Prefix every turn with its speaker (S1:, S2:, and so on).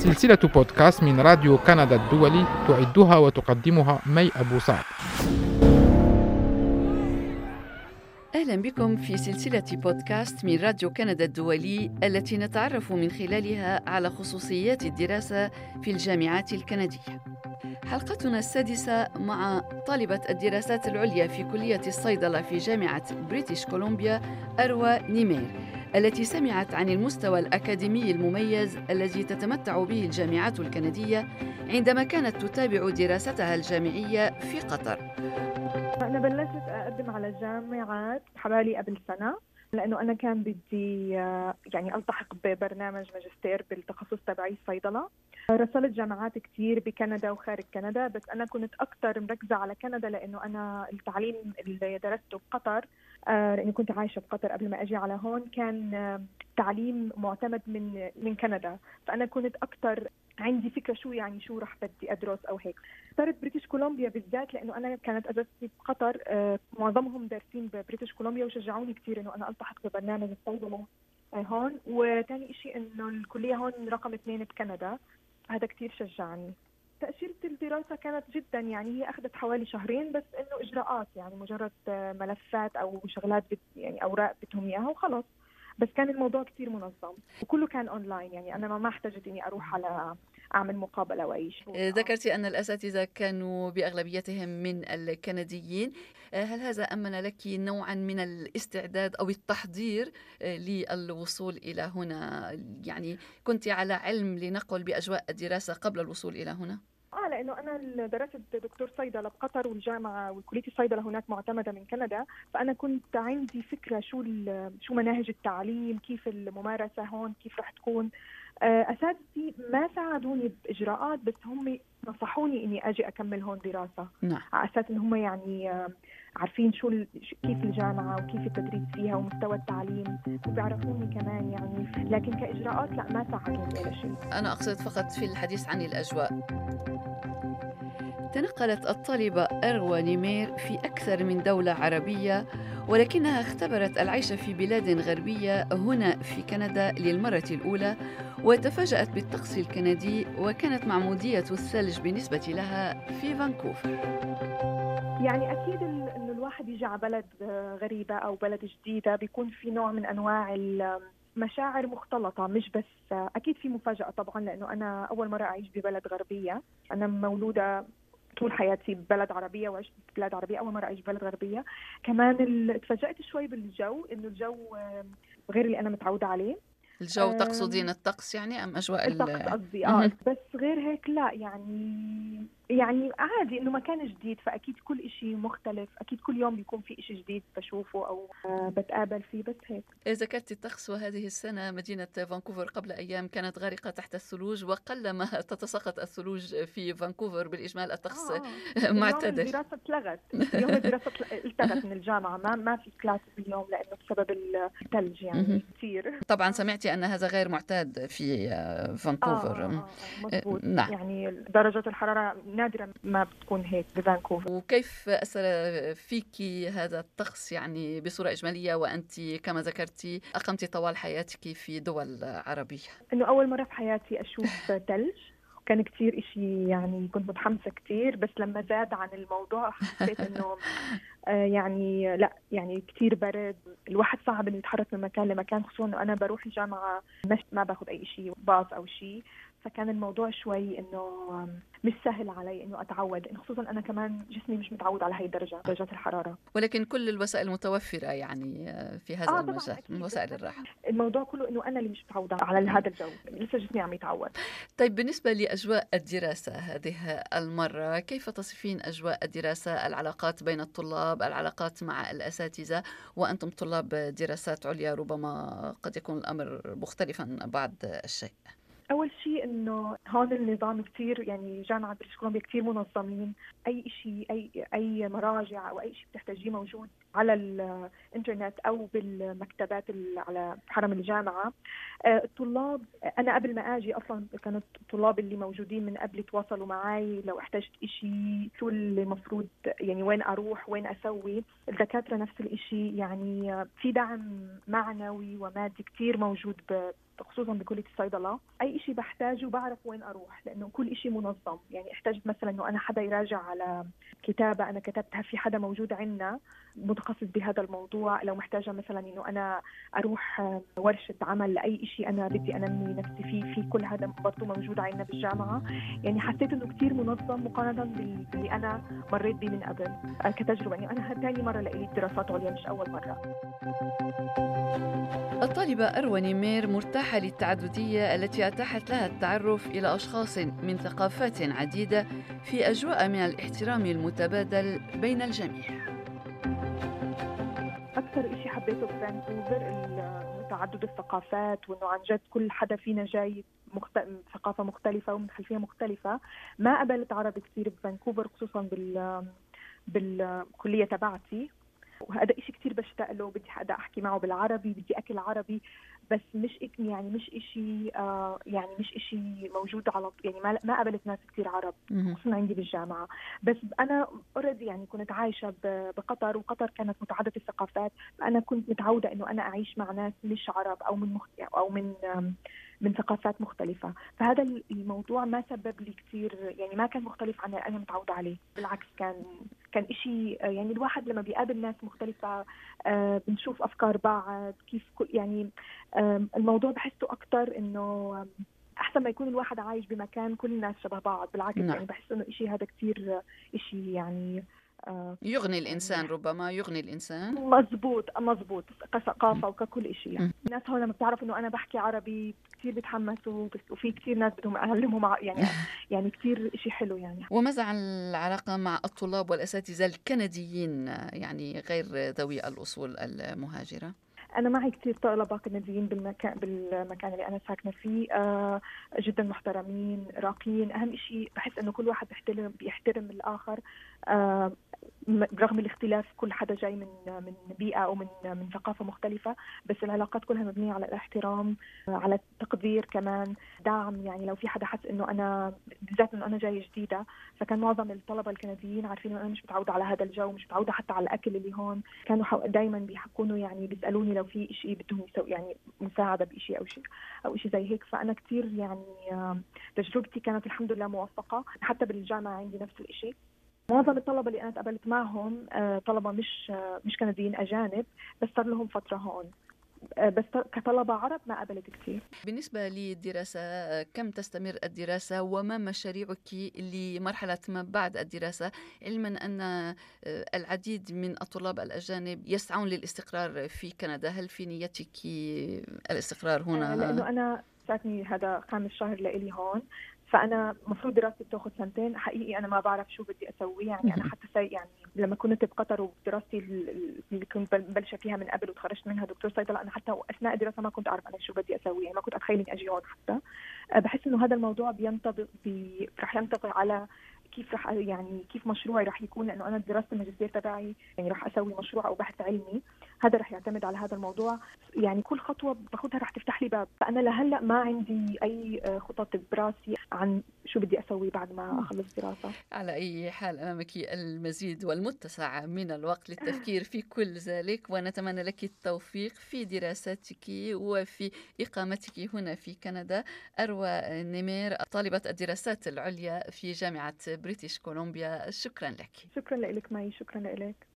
S1: سلسلة بودكاست من راديو كندا الدولي تعدها وتقدمها مي أبو سعد
S2: أهلا بكم في سلسلة بودكاست من راديو كندا الدولي التي نتعرف من خلالها على خصوصيات الدراسة في الجامعات الكندية. حلقتنا السادسة مع طالبة الدراسات العليا في كلية الصيدلة في جامعة بريتش كولومبيا أروى نيمير التي سمعت عن المستوى الأكاديمي المميز الذي تتمتع به الجامعات الكندية عندما كانت تتابع دراستها الجامعية في قطر.
S3: أنا بلشت أقدم على الجامعات حوالي قبل سنة لأنه أنا كان بدي يعني ألتحق ببرنامج ماجستير بالتخصص تبعي الصيدلة رسلت جامعات كثير بكندا وخارج كندا بس أنا كنت أكثر مركزة على كندا لأنه أنا التعليم اللي درسته بقطر لأني كنت عايشة بقطر قبل ما أجي على هون كان تعليم معتمد من من كندا. فأنا كنت أكثر عندي فكرة شو يعني شو رح بدي أدرس أو هيك. اخترت بريتش كولومبيا بالذات لأنه أنا كانت أجازتي بقطر آه معظمهم دارسين ببريتش كولومبيا وشجعوني كثير إنه أنا ألتحق ببرنامج الصيدله آه هون. وثاني شيء إنه الكلية هون رقم اثنين بكندا. هذا كثير شجعني. تأشيرة الدراسة كانت جدا يعني هي أخذت حوالي شهرين بس إنه إجراءات يعني مجرد ملفات أو شغلات بت يعني أوراق بدهم إياها وخلص بس كان الموضوع كثير منظم وكله كان اونلاين يعني أنا ما احتجت إني أروح على أعمل مقابلة اي شيء
S2: ذكرتي أن الأساتذة كانوا بأغلبيتهم من الكنديين. هل هذا أمن لك نوعا من الاستعداد أو التحضير للوصول إلى هنا؟ يعني كنت على علم لنقل بأجواء الدراسة قبل الوصول إلى هنا؟
S3: آه لأنه أنا درست دكتور صيدلة بقطر والجامعة وكلية الصيدلة هناك معتمدة من كندا. فأنا كنت عندي فكرة شو شو مناهج التعليم كيف الممارسة هون كيف رح تكون. أساتذتي ما ساعدوني بإجراءات بس هم نصحوني إني أجي أكمل هون دراسة.
S2: نعم.
S3: على أساس إن هم يعني عارفين شو كيف الجامعة وكيف التدريس فيها ومستوى التعليم وبيعرفوني كمان يعني. لكن كإجراءات لا ما ساعدوني ولا شيء.
S2: أنا أقصد فقط في الحديث عن الأجواء. تنقلت الطالبة أروى نيمير في أكثر من دولة عربية ولكنها اختبرت العيش في بلاد غربية هنا في كندا للمرة الأولى وتفاجأت بالطقس الكندي وكانت معمودية الثلج بالنسبة لها في فانكوفر.
S3: يعني أكيد إنه الواحد يجي على بلد غريبة أو بلد جديدة بيكون في نوع من أنواع مشاعر مختلطة مش بس أكيد في مفاجأة طبعا لأنه أنا أول مرة أعيش ببلد غربية. أنا مولودة طول حياتي ببلد عربية وعشت ببلاد عربية أول مرة أعيش ببلد غربية. كمان تفاجأت شوي بالجو إنه الجو غير اللي أنا متعودة عليه.
S2: الجو تقصدين الطقس يعني أم أجواء
S3: الطقس قصدي آه بس غير هيك لا يعني يعني عادي إنه مكان جديد فأكيد كل شيء مختلف أكيد كل يوم بيكون في شيء جديد بشوفه أو بتقابل فيه بس هيك.
S2: ذكرت الطقس وهذه السنة مدينة فانكوفر قبل أيام كانت غارقة تحت الثلوج وقلما تتساقط الثلوج في فانكوفر بالإجمال الطقس
S3: آه.
S2: معتدل.
S3: الدراسة اتلغت. يوم الدراسة التغت من الجامعة ما ما في class اليوم لأنه بسبب الثلج يعني كثير
S2: طبعا سمعتي ان هذا غير معتاد في فانكوفر.
S3: آه آه مضبوط.
S2: نعم.
S3: يعني درجه الحرارة نادرا ما بتكون هيك بفانكوفر.
S2: وكيف أثر فيك هذا الطقس يعني بصورة إجمالية وأنت كما ذكرتي اقمت طوال حياتك في دول عربية؟
S3: إنه أول مرة في حياتي أشوف ثلج. كان كتير إشي يعني كنت متحمسة كتير بس لما زاد عن الموضوع حسيت إنه آه يعني لا يعني كتير برد. الواحد صعب إنه يتحرك من مكان لمكان خصوصا إنه أنا بروح الجامعة مش ما باخذ أي شيء باص أو شيء فكان الموضوع شوي إنه مش سهل علي إنه أتعود لأنه خصوصا أنا كمان جسمي مش متعود على هي الدرجة درجات الحرارة.
S2: ولكن كل الوسائل متوفرة يعني في هذا
S3: آه
S2: المجال من وسائل الراحة.
S3: الموضوع كله إنه أنا اللي مش متعودة على هذا الجو لسه جسمي عم يتعود.
S2: طيب بالنسبة لأجواء الدراسة هذه المرة كيف تصفين أجواء الدراسة؟ العلاقات بين الطلاب العلاقات مع الأساتذة؟ وأنتم طلاب دراسات عليا ربما قد يكون الأمر مختلفا بعض الشيء.
S3: أول شيء إنه هون النظام كثير يعني جامعة بريتش كولومبيا كثير منظمين. أي شيء أي أي مراجع أو أي شيء بتحتاجيه موجود. على الإنترنت أو بالمكتبات على حرم الجامعة. آه، الطلاب أنا قبل ما آجي أصلا كانت الطلاب اللي موجودين من قبل تواصلوا معي لو احتجت شيء شو اللي المفروض يعني وين أروح وين أسوي. الدكاترة نفس الشيء يعني في دعم معنوي ومادي كثير موجود خصوصا بكلية الصيدلة. أي شيء بحتاجه بعرف وين أروح لأنه كل شيء منظم. يعني احتجت مثلا إنه أنا حدا يراجع على كتابة أنا كتبتها في حدا موجود عندنا متخصص بهذا الموضوع لو محتاجة مثلا إنه أنا أروح ورشة عمل لأي شيء أنا بدي أنمي نفسي فيه في كل هذا برضه موجود عندنا بالجامعة. يعني حسيت إنه كثير منظم مقارنه باللي أنا مريت به من قبل كتجربة. يعني أنا ثاني مرة لي دراسات عليا مش أول مرة.
S2: الطالبة أروى نمير مرتاحة للتعددية التي أتاحت لها التعرف إلى أشخاص من ثقافات عديدة في أجواء من الاحترام المتبادل بين الجميع.
S3: أكثر شيء حبيته بفانكوفر تعدد الثقافات وإنه عن جد كل حدا فينا جاي مخت... ثقافة مختلفة ومن خلفية مختلفة. ما قابلت عرب كثير بفانكوفر خصوصا بال بالكلية تبعتي. وهذا إشي كتير بشتاق له بدي حدا أحكي معه بالعربي بدي أكل عربي. بس مش يعني مش إشي آه يعني مش إشي موجود على يعني ما ما قابلت ناس كثير عرب خصوصا عندي بالجامعة. بس أنا اوريدي يعني كنت عايشة بقطر وقطر كانت متعددة الثقافات فأنا كنت متعودة إنه أنا أعيش مع ناس مش عرب أو من مخ... أو من من ثقافات مختلفة. فهذا الموضوع ما سبب لي كثير يعني ما كان مختلف عن اللي أنا متعودة عليه. بالعكس كان كان إشي يعني الواحد لما بيقابل ناس مختلفة آه، بنشوف أفكار بعض كيف يعني الموضوع بحسه أكثر إنه أحسن ما يكون الواحد عايش بمكان كل الناس شبه بعض بالعكس نعم. يعني بحس إنه شيء هذا كثير شيء يعني
S2: آه، يغني الإنسان ربما يغني الإنسان.
S3: مزبوط مزبوط كثقافه وككل شيء يعني. الناس هون لما بتعرف إنه أنا بحكي عربي كثير بيتحمسوا وفي كثير ناس بدهم اعلمهم يعني يعني كثير شيء حلو يعني.
S2: وماذا عن العلاقة مع الطلاب والأساتذة الكنديين يعني غير ذوي الأصول المهاجرة؟
S3: أنا معي كثير طلبة كنديين بالمكان بالمكان اللي أنا ساكنة فيه آه جدا محترمين راقيين. أهم شيء بحس إنه كل واحد بيحترم بيحترم الآخر آه برغم الاختلاف كل حدا جاي من من بيئة أو من من ثقافة مختلفة بس العلاقات كلها مبنية على الاحترام على التقدير كمان دعم. يعني لو في حدا حس إنه أنا بالذات إنه أنا جاي جديدة فكان معظم الطلبة الكنديين عارفين إنه أنا مش متعودة على هذا الجو مش متعودة حتى على الأكل اللي هون. كانوا دائما بيحكونوا يعني بيسألوني لو في شيء بدهم يسوي يعني مساعدة بشيء أو شيء أو شيء زي هيك. فأنا كثير يعني تجربتي كانت الحمد لله موفقة. حتى بالجامعة عندي نفس الشيء معظم الطلبة اللي أنا تقابلت معهم آه، طلبة مش آه، مش كنديين أجانب بس صار لهم فترة هون. آه، بس كطلبة عرب ما قابلت كثير
S2: بالنسبة للدراسة كم تستمر الدراسة؟ وما مشاريعك لمرحلة ما بعد الدراسة؟ علما أن العديد من الطلاب الأجانب يسعون للاستقرار في كندا. هل في نيتك الاستقرار هنا؟
S3: لأنه أنا فاتني هذا خامس شهر لإلي هون. فأنا المفروض دراستي بتاخذ سنتين. حقيقي أنا ما بعرف شو بدي أسوي يعني أنا حتى سي يعني لما كنت بقطر ودراستي اللي كنت مبلشه فيها من قبل وتخرجت منها دكتور صيدلة أنا حتى أثناء الدراسة ما كنت أعرف أنا شو بدي أسوي يعني ما كنت أتخيل إني أجي هون حتى. بحس إنه هذا الموضوع بينطبق بي رح ينطبق على كيف رح يعني كيف مشروعي رح يكون لأنه أنا دراسه الماجستير تبعي يعني رح أسوي مشروع أو بحث علمي. هذا رح يعتمد على هذا الموضوع. يعني كل خطوة باخذها رح تفتح لي باب. فأنا لهلأ ما عندي أي خطط براسي عن شو بدي أسوي بعد ما أخلص دراسة.
S2: على أي حال أمامك المزيد والمتسع من الوقت للتفكير في كل ذلك. ونتمنى لك التوفيق في دراستك وفي إقامتك هنا في كندا. أروى نمير طالبة الدراسات العليا في جامعة بريتش كولومبيا. شكرا لك.
S3: شكرا لك مي شكرا لك.